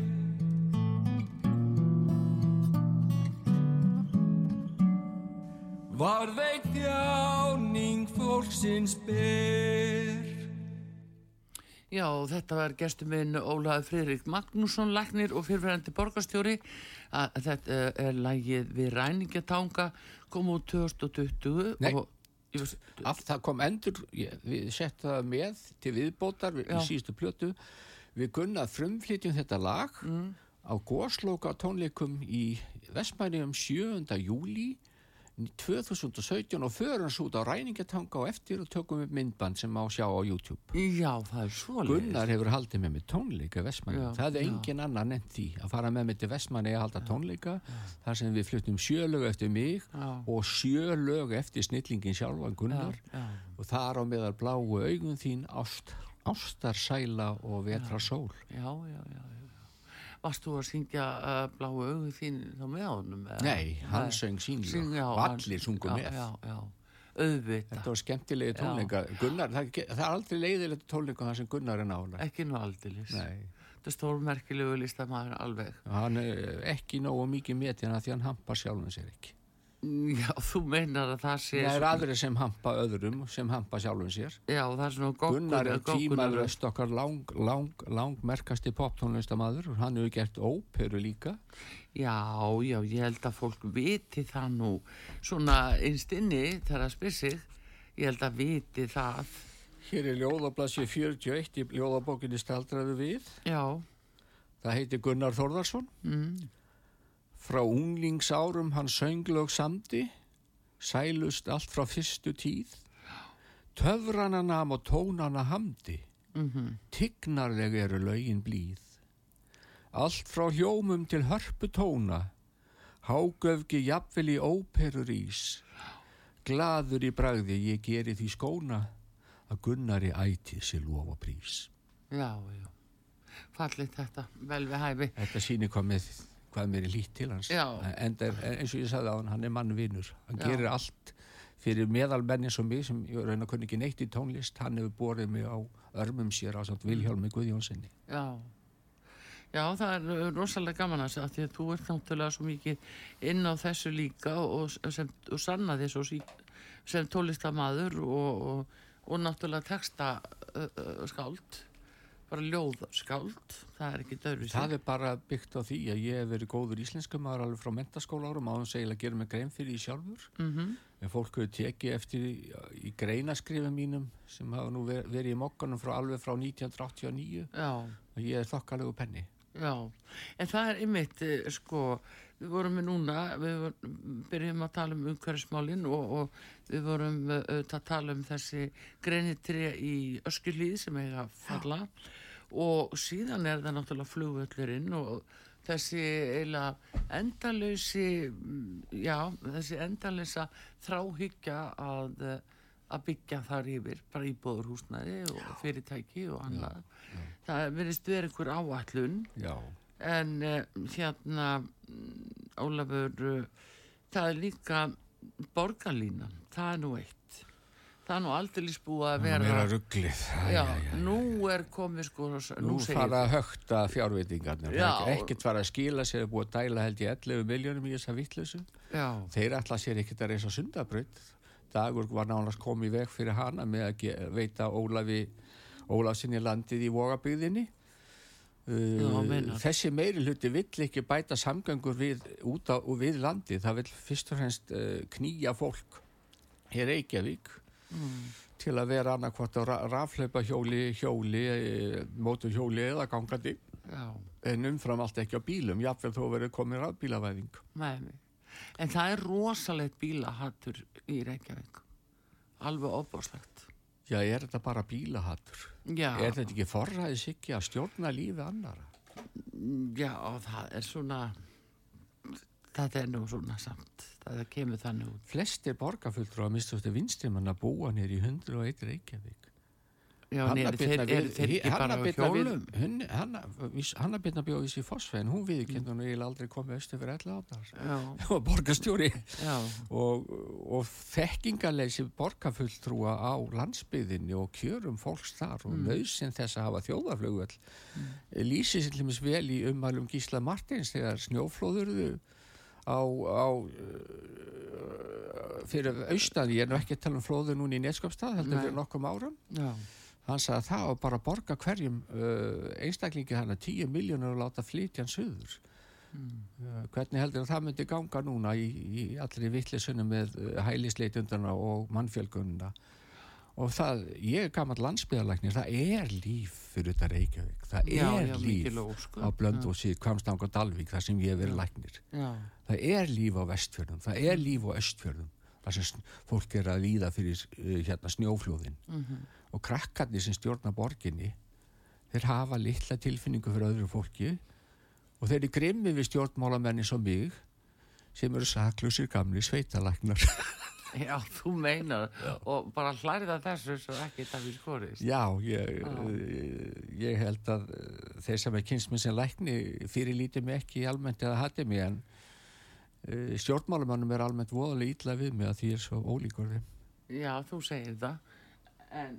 Varðveit þjáning fólksins ber Já, þetta var gestur minn Ólaður Friðrik Magnússon, læknir og fyrirverandi borgarstjóri. Að, þetta er lægið við Ræningatanga, kom út 2020 Nei. og... Af það kom endur, ég, við settum það með til viðbótar við, í síðustu plötu. Við gunnað frumflytjum þetta lag Mm. á góslóka tónleikum í Vestmænum 7. júli 2017 og förum svo út á ræningatanga og eftir og tökum við myndband sem má sjá á YouTube. já, það er svoleiðis. Gunnar hefur haldið með mig tónleika Vestmanni. Já, Það er já. engin annar nefnt því að fara með mig til Vestmanni að halda tónleika þar sem við fluttum sjölög eftir mig Já. og sjölög eftir snillingin sjálfan Gunnar Já, já. og þar á meðal bláu augun þín ást, ástarsæla og vetrasól. Já, já, já, já. Varst þú að syngja uh, bláu augu þín þá með honum? eða? Nei, hann Nei. söng sín Syng- lög já, og allir sungu já, með. Já, já, auðvita. Þetta var skemmtilegi tónleika. Gunnar, það, það er aldrei leiðilegt tónleika þar sem Gunnar er nála. Ekki nú aldilis. Nei, Þetta er stórmerkilegu listamæður alveg. hann er ekki nógu mikið metina því hann hampar sjálfum sér ekki. Já, þú meinar að það sé... Það er aðri sem hampa öðrum sem hampa sjálfum sér. Já, það er svona goggur. Gunnar er tímalöst okkar lang, lang, lang merkasti poptónlistamæður. Hann hefur gert óperu líka. Já, já, ég held að fólk viti það nú svona einst inni þegar það spyr sig. Ég held að viti það. Hér er ljóðablassi 41 í ljóðabókinni Staldraðu við. Já, Það heitir Gunnar Þórðarsson. mm, Frá unglingsárum hann sönglög samdi, sælust allt frá fyrstu tíð. Töfrana nam og tónana hamdi, mm tignarleg eru lögin blíð. Allt frá hljómum til hörpu tóna, hágöfgi jafnvel í óperur ís. Glaður í bragði ég geri því skóna, að Gunnari ætið sér lofa prís. já, já. Fallið þetta, vel við hæfi. Þetta sýnir hvað, með, hvað mér er lít til hans. Já. En er, eins og ég sagði á hann, hann er mannvinur. Hann Já. gerir allt fyrir meðalmenni sem mig, sem ég raun að kunni ekki neitt í tónlist. Hann hefur borið mig á örmum sér á samt Vilhjálmi Guðjónssoni. Já. Já, það er uh, rosalega gaman að því að þú ert náttúrulega svo mikið inn á þessu líka og, sem, og sanna því svo sem tólistamaður og, og, og náttúrulega texta uh, uh, skáld, bara ljóð skáld, það er ekki dörru Það er bara byggt á því að ég hef verið góður íslenskumar alveg frá mentaskóla árum á þess að eiginlega gera mig grein fyrir í sjálfur. mm En fólk hefur tekið eftir í, greinaskrifum mínum sem hafa nú ver, verið í mokkanum frá alveg frá 1989 Já, og ég er þokkalegu penni. já, en það er einmitt, eh, sko, við vorum með núna, við byrjum að tala um umhverfismálin og, og við vorum eh, auðvitað að tala um þessi greinitri í öskjulíð sem eiga að falla og síðan er það náttúrulega flugvöllurinn og þessi eiginlega endalösi, já, þessi endalösa þráhyggja að, eh, að byggja þar yfir, bara íbúður húsnæði og fyrirtæki og annað. Það verðist verið einhver áallun Já, en uh, hérna mm, Ólafur uh, það er líka borgarlínan, það er nú eitt það er nú aldrei búið að vera er að rugglið. Nú er komið sko Nú nú fara að högta. Já. Ekkert fara að skila sér, búið að dæla held ég 11 miljónum í þessa vittlusu. Þeir ætla sér ekkert að reysa sundabraut. Dagur var nánast komið veg fyrir hana með að veita Ólafi, Ólafsinni landið í vogabygðinni. Já, Uh, þessi meiri hluti vill ekki bæta samgöngur við, út á, við landið. Það vill fyrst og fremst uh, knýja fólk í Reykjavík til að vera annarkvort á ra rafleipa hjóli, hjóli, móturhjóli eða gangandi já en umfram allt ekki á bílum, jáfnveg þó verið komið rafbílavæðing. mig en það er rosalegt bílahattur í Reykjavík alveg óbúslegt Já, er þetta bara bílahattur? já, Er þetta ekki forræðis ekki að stjórna lífi annara? já, það er svona þetta er nú svona samt það kemur þannig út Flestir borgarfulltrú að minnstu þetta vinstrimann að búa nýr í 101 Reykjavík. já, nýri, þeir, eru bara á hjólum Hanna Birna bjóði sér Fossvegin, hún viðkend hún eiginlega aldrei komið östu fyrir 11 áttar. já, Hún var borgarstjóri já, og, og þekkingarleysi borgarfulltrúa á landsbyðinni og kjörum fólks þar og mm. nöðsinn þess að hafa þjóðaflöguvel mm. lýsi sér til dæmis vel í umhælum Gísla Martins þegar snjóflóðurðu á, á uh, fyrir austan, ég er nú ekki að tala um flóðu núna í Neskapstað, heldur Nei. fyrir nokkum árum. Já. Hann sagði að það var bara að borga hverjum uh, einstaklingi hann að 10 miljónur og láta flytja hann söður uh, hvernig heldur að það myndi ganga núna í, í allri vittlisunum með hælisleitundana og mannfjölgununa og það, ég er gammal landsbyðalæknir það er líf fyrir þetta Reykjavík. Það Já, er já, líf ósköp, á Blöndósi, Kvamstang og Dalvík þar sem ég hef verið læknir. Já, það er líf á vestfjörðum, það er líf á östfjörðum þar sem fólk er að líða fyrir uh, hérna snjóflóðin. Og krakkarnir sem stjórna borginni þeir hafa litla tilfinningu fyrir öðru fólki og þeir eru grimmi við stjórnmálamenni sem mig sem eru saklusir gamli sveitalæknar já, þú meinar. Og bara hlærið að þessu svo ekki það við skorist. Já, ég, uh, ég held að uh, þeir sem er kynnsminn sem lækni fyrirlítið mig ekki almennt eða hatið mig en uh, stjórnmálamannum er almennt voðalega ítla við mig að því er svo ólíkur þeim Já, þú segir það. En,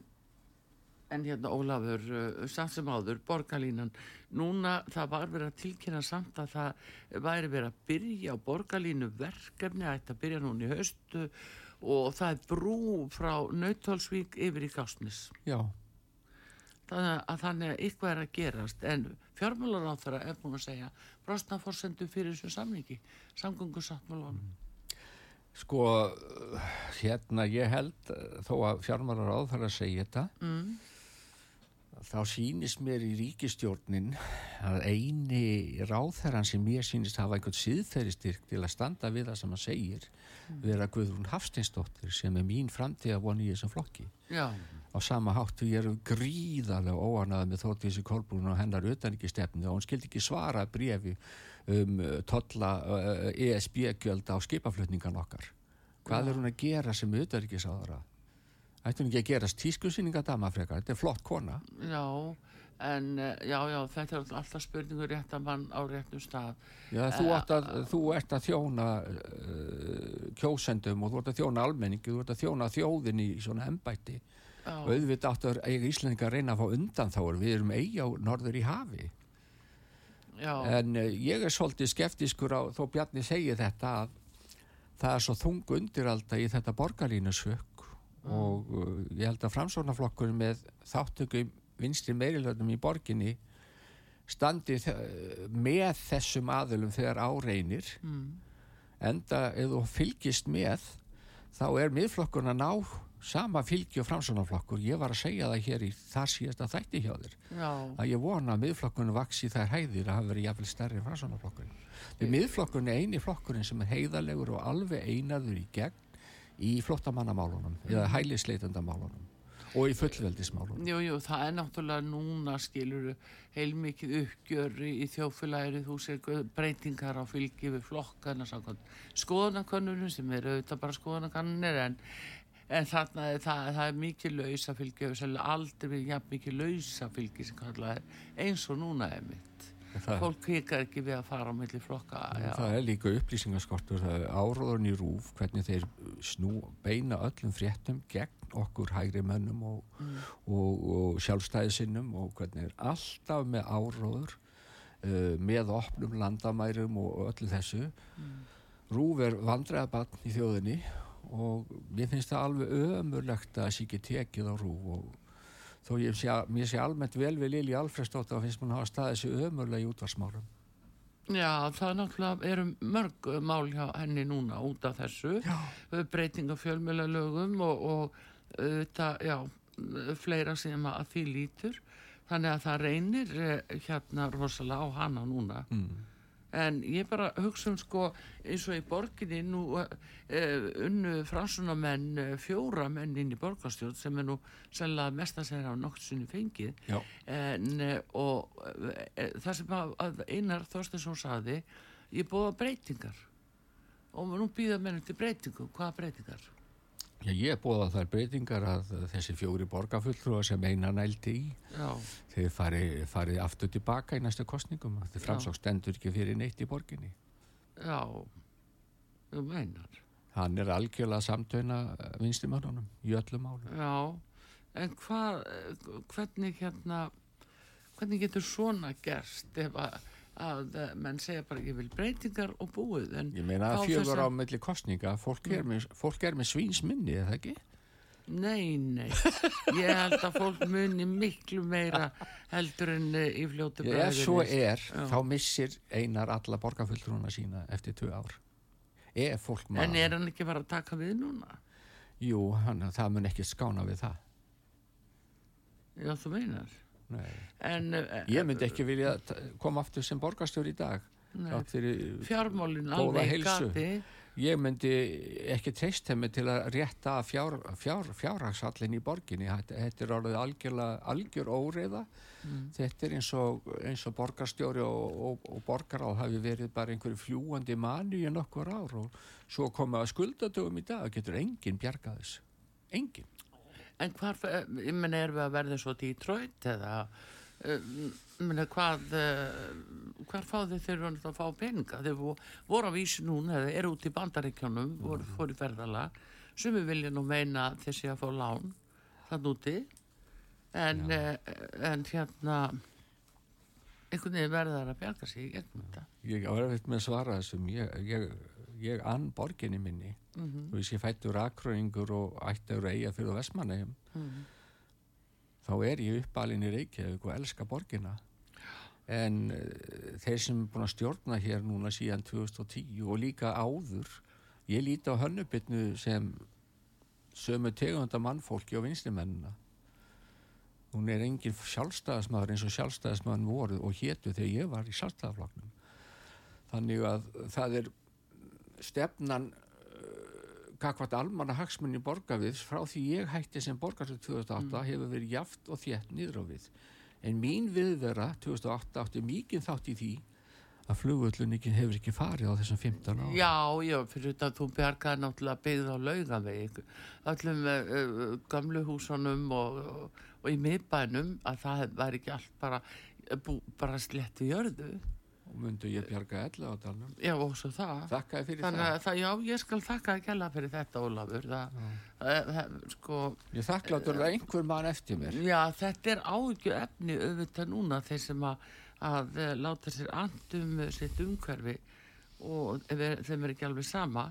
en hérna Ólafur uh, samt sem áður, borgarlínan núna það var verið að tilkynna samt að það væri verið að byrja á borgarlínu verkefni að byrja núna í haustu og það er brú frá Nautálsvík yfir í Gásnis já, þannig að þannig að eitthvað er að gerast. En fjármálar á þeirra er búin að segja brostna fórsendu fyrir þessu samningi samgöngusáttmálanum. Sko uh, hérna ég held uh, þó að fjármálar á þar að segja þetta mm. Þá sýnist mér í ríkistjórnin að eini ráðherran sem mér sýnist hafa einhvern síðferðistyrk til að standa við það sem hann segir vera Guðrún Hafsteinsdóttir sem er mín framtíða voni í þessum flokki. Já, á sama hátt við erum gríðarlega óanaði með Þóttísi Kolbrún og hennar utanrikistefni og hún skildi ekki svara brefi um uh, tolla uh, ESB-gjöld á skipaflutningan okkar. Hvað er hún að gera sem utanrikisáðara ætti hún ekki að gera tískusýninga dama frekar, þetta er flott kona. Já en eh, já, já, þetta er alltaf spurningur réttan mann á réttum stað. Já, þú, ert að, þú ert að þjóna uh, kjósendum og þú ert að þjóna almenningi, þú ert að þjóna þjóðinni í svona embætti. Já. og auðvitað áttu að eiga Íslandingar að reyna að fá undan þá við erum eigi á norður í hafi. Já, en uh, ég er svolítið skeftiskur á þó Bjarni segi þetta að það er svo þung undiralda í þetta borgarlínusök og uh, ég held að framsóknarflokkurinn með þáttöku í vinstri meirilöðum í borginni standi með þessum aðölum þegar áreinir mm. enda ef þú fylgist með þá er miðflokkurinn að ná sama fylgi og framsóknarflokkur. Ég var að segja það hér í þar síðasta þætti hjá þér. Já, að ég vona að miðflokkurinn vaksi þær hæðir að hafa verið jafnvel stærri en framsóknarflokkurinn. Því miðflokkurinn er eini flokkurinn sem er heiðarlegur og alveg einaður í gegn í flottamannamálunum eða hælisleitendamálunum og í fullveldismálunum jú, jú, það er náttúrulega núna skilur heilmikið uppgjör í þjóðfélaginu, þú guð- breytingar á fylgi við flokkana skoðanakönnunum sem eru auðvitað bara skoðanakönnunir en En þarna er það, það er mikið lausafylgi og sérlega aldrei verið mikið lausafylgi sem kallað er eins og núna er mitt. Það, Fólk hikar ekki við að fara á milli flokka. Já, það er líka upplýsingaskortur, það er áróðurinn í rúf, hvernig þeir snú, beina öllum fréttum gegn okkur hægri mönnum og, og, og sjálfstæðisinnum og hvernig er alltaf með áróður uh, með opnum landamærum og öllu þessu. Rúf er vandræðabann í þjóðinni og mér finnst það alveg ömurlegt að sé ekki tekið á rúf og þó ég sé, mér sé almennt vel við Lili Alfredsdóttir og finnst mér hafa staðið þessi ömurlega í útvarsmálum. Já, það er náttúrulega eru mörg mál hjá henni núna út af þessu. Já. Breyting á fjölmjölalögum og, og þetta, já, fleira sem að því lítur. Þannig að það reynir eh, hérna rosalega á hana núna. Mm. En ég bara hugsa um sko eins og í borginni nú uh, unnu fransunamenn uh, fjóra menn inn í borgarstjórn sem er nú sennilega mest að segja á nokkur sinni fengið. En uh, og það sem að, að Einar Þorstensson saði ég búið breytingar. Og nú býða menn til breytingu hvaða breytingar? Já, ég bóða þær breytingar að þessi fjóri borgarfulltrúa sem eina nældi í Já, þeir fari, fari aftur tilbaka í næstu kostningum þeir framsók stendur ekki fyrir neitt í borginni. Já þú meinar. Hann er algjörlega samtöna vinstimönnunum í öllum málum Já, en hvað, hvernig hérna, hvernig getur svona gerst ef að, að menn segja bara ég vil breytingar og búið en ég meina að fjögur þessa- á milli kostninga fólk er með, fólk er með svínsminni eða ekki? Nei, nei, ég held að fólk muni miklu meira heldur en eh, í fljótu ef bragði svo er, Já. þá missir einar alla borgarfulltrúna sína eftir tvö ár ef fólk En maður er hann ekki bara að taka við núna? jú, hann, það mun ekki skána við það Já, þú meinar. En eh, ég myndi ekki vilja koma aftur sem borgarstjóri í dag Nei. þátt fyrir fjármálin góða alveg gati. ég myndi ekki treyst henni til að rétta fjár, fjár, fjárhagsallin í borginni. Þetta er algjörlega algjör óreiða. Þetta er eins og, eins og borgarstjóri og, og, og borgaráð hafi verið bara einhverju fljúandi manu í nokkur ár og svo koma að skuldadögum í dag. Getur enginn bjargað þessu? Enginn En hvar, eh, ég menna, erum við að verða svo Detroit eða, eh, ég menna, hvað, eh, hvar fá þið þeir að fá peninga? Þeir vo- voru á vísi núna, eða eru út í bandaríkjónum, voru fór í ferðala, sem við vilja nú meina sé að fá lán þann úti, en, en hérna, einhvern veginn verðar að bjarga sig þetta. ég á erfitt með svara þessum. Ég, ég, ég ann borginni minni. Mm þú veist ég fættur akröingur og ættur eiga fyrir Vestmannegjum þá er ég uppalinn í Reykjavík og elska borgina. En uh, þeir sem er búin að stjórna hér núna síðan 2010 og líka áður ég líti á hönnubitnu sem sömu tegunda mannfólki og vinslimennina hún er engin sjálfstæðismæður eins og sjálfstæðismæðin voru og hétu þegar ég var í sjálfstæðafloknum þannig að það er stefnan kakvart almanna hagsmunni borgarviðs frá því ég hætti sem borgarstöð 2008 hefur verið jaft og þétt niður á við. En mín viðvera 2008 átti mikið þátt í því að flugvöllun ekki hefur ekki farið á þessum 15 ára. Já, já, fyrir þetta að þú bjargaði náttúrulega byggð á laugaveg öllum uh, gamlu húsunum og, og, og í miðbænum að það væri ekki allt bara, bara slettu jörðu Og myndu ég bjarga ella á dalnum. já, og svo það þannig það. að já, ég skal þakka að kella fyrir þetta, Ólafur það, það, sko Ég þakkláttur að einhver mann eftir mér. Já, þetta er áhyggju efni auðvitað núna þeir sem að, að eh, láta sér andum sitt umhverfi og þeim er ekki alveg sama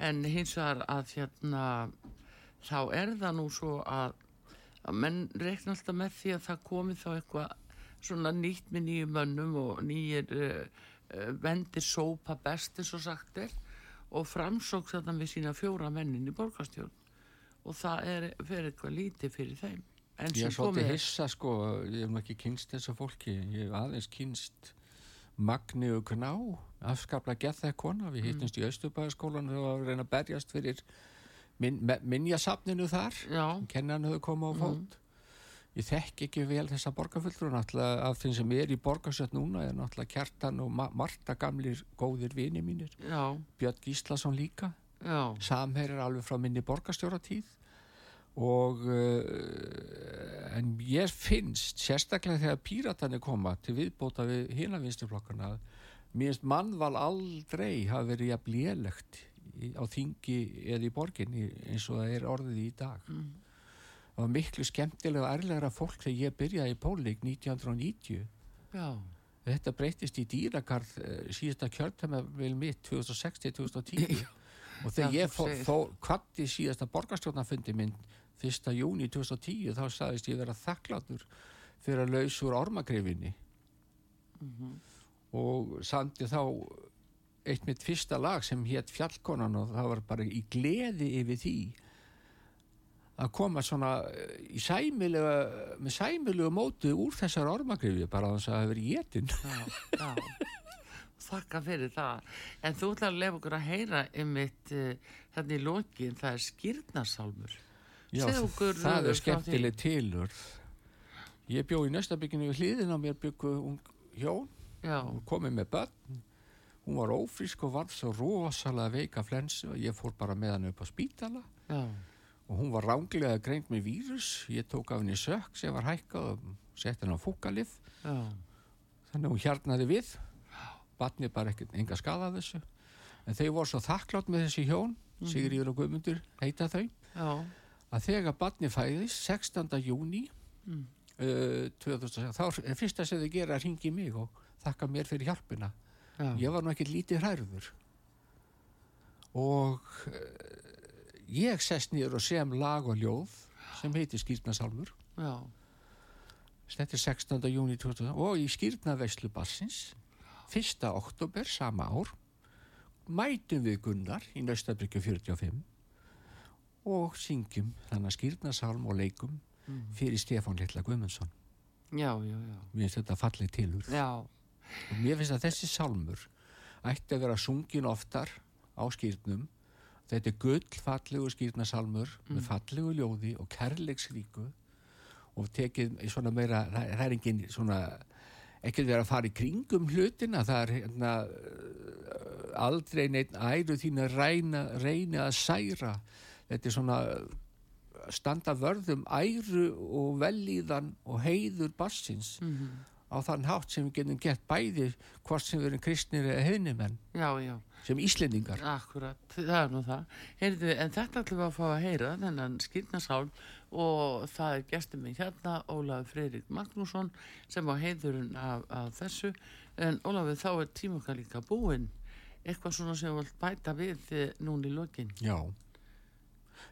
en hins vegar að hérna þá er það nú svo að menn reikna alltaf með því að það komi þá eitthvað svona nýtt með nýjum mönnum og nýjir uh, uh, vendir sópa best eins og sagt er og framsóks þetta við sína fjóra mennin í borgarstjórn. Og það er fyrir eitthvað lítið fyrir þeim. En Ég svolítið hissa sko, ég hef ekki kynst þessu fólki, ég hef aðeins kynst Magni og Gná, afskaplega gett það kona, við hittumst í Östubæðaskólan og að reyna að berjast fyrir min, me- minjasafninu þar, kennan höfðu komið á fót. Ég þekk ekki vel þessa borgarfulltrú, náttúrulega af þeim sem er í borgarsött núna er náttúrulega Kjartan og Ma Marta gamlir góðir vini mínir, já, Björn Gíslason líka, samherjar alveg frá minni borgarstjóratíð. Og uh, en ég finnst sérstaklega þegar píratarnir koma til viðbóta við hina vinsturflokkana mér finnst mannval aldrei hafa verið jafn lélegt á þingi eða í borginni eins og það er orðið í dag. Það var miklu skemmtilega og ærlegra fólk þegar ég byrjaði í pólik 1990 Já, Þetta breytist í dýrakarð uh, síðasta kjörtæma vel mitt 2060-2010 og þegar Já, ég fór þó kvatti síðasta borgarstjórnafundi minn 1. júni 2010 þá sagðist ég vera þakklátur fyrir að laus úr ormagrifinni. Mhm. og sandi þá eitt mitt fyrsta lag sem hétt Fjallkonan og það var bara í gleði yfir því að koma svona eh, í sæmilega með sæmilega mótu úr þessar ormagrifi bara þess að það hafi verið jétin já, já. Þakka fyrir það. En þú ætlar að lefa okkur að heyra einmitt uh, þannig í lokin, það er skýrnarsálmur. Já, okkur, það er frá skemmtileg tilur ég bjó í næstabygginu við hlýðin á mér byggu hjón. Já, hún komið með börn. Hún var ófrísk og varð svo rosalega veika flensu og ég fór bara með hann upp á spítala. Já, og hún var ránglega greint með vírus. Ég tók af henni sökk sem var hækkað og sett henni á fúkalif já, þannig að hún hjarnaði við. Batni bara ekkert enga skada af þessu. En þau voru svo þakklátt með þessi hjón. Sigríður og Guðmundur heita þau. Já, að þegar barni fæðist 16. júni Mm. uh, 2006 þá er fyrsta sem þau gera að ringi mig og þakka mér fyrir hjálpina. Já. ég var nú ekkert lítið hræður og ég sest nýður og sem lag og ljóð sem heitir Skýrnasálmur þetta er 16. júni 2000 og í Skýrnaveislu bassins 1. oktober sama ár mætum við Gunnar í Naustabrykju 45 og syngjum þannig skýrnasálm og leikum fyrir Stefán Lilla Guðmundsson Já, já, já. mér finnst þetta fallið tilur Já, og mér finnst að þessi sálmur ætti að vera sungin oftar á skýrnum þetta er gullfallegu skýrnasalmur með fallegu ljóði og kærleiksríku og tekið í svona meira það er engin svona ekkert verið að fara í kringum hlutina. Það er hérna uh, aldrei neitt æru þín að reyna, reyna að særa. Þetta er svona uh, standa vörðum æru og velíðan og heiður bassins á þann hátt sem við getum gert bæði hvort sem við erum kristnir eða heiðnimenn já, já. Sem Íslendingar Akkurat, það er nú það. Heyrðu, en þetta ætlum við að fá að heyra, þennan skýrnasálm og það er gestur mig hérna, Ólafur Freyrik Magnússon sem á heiðurinn af, af þessu. En Ólafur, þá er tíma okkar líka búinn. Eitthvað svona sem við vilt bæta við eh, núna í lokin. Já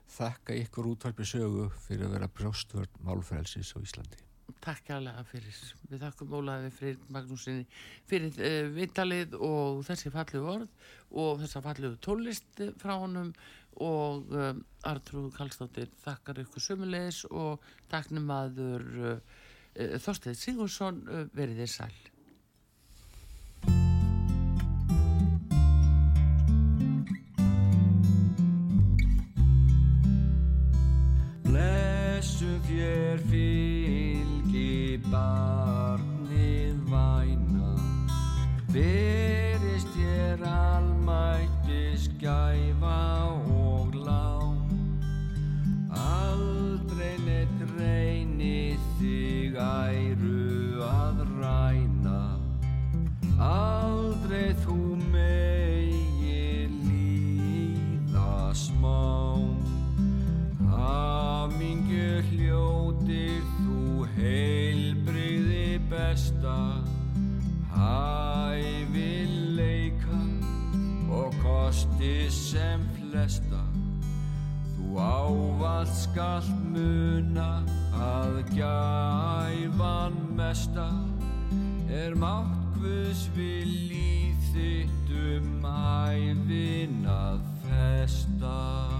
Þakka ykkur útvarpi sögu fyrir að vera brjóstvörn málfrelsis á Íslandi Takk kærlega fyrir. Við þakkum Ólafur Freyrik Magnúsinni fyrir uh, vitalið og þessi fallegu orð og þessa fallegu tólist frá honum og um, Artrúð Kallstóttir þakkar ykkur sömulegis og takknum aður uh, uh, Þorsteð Sigursson uh, verið þér sæl. Þér fylgi barnið væna Þú ávalt skalt muna að gæfan mesta? Er mátt Guðs vilji þitt um æfin að festa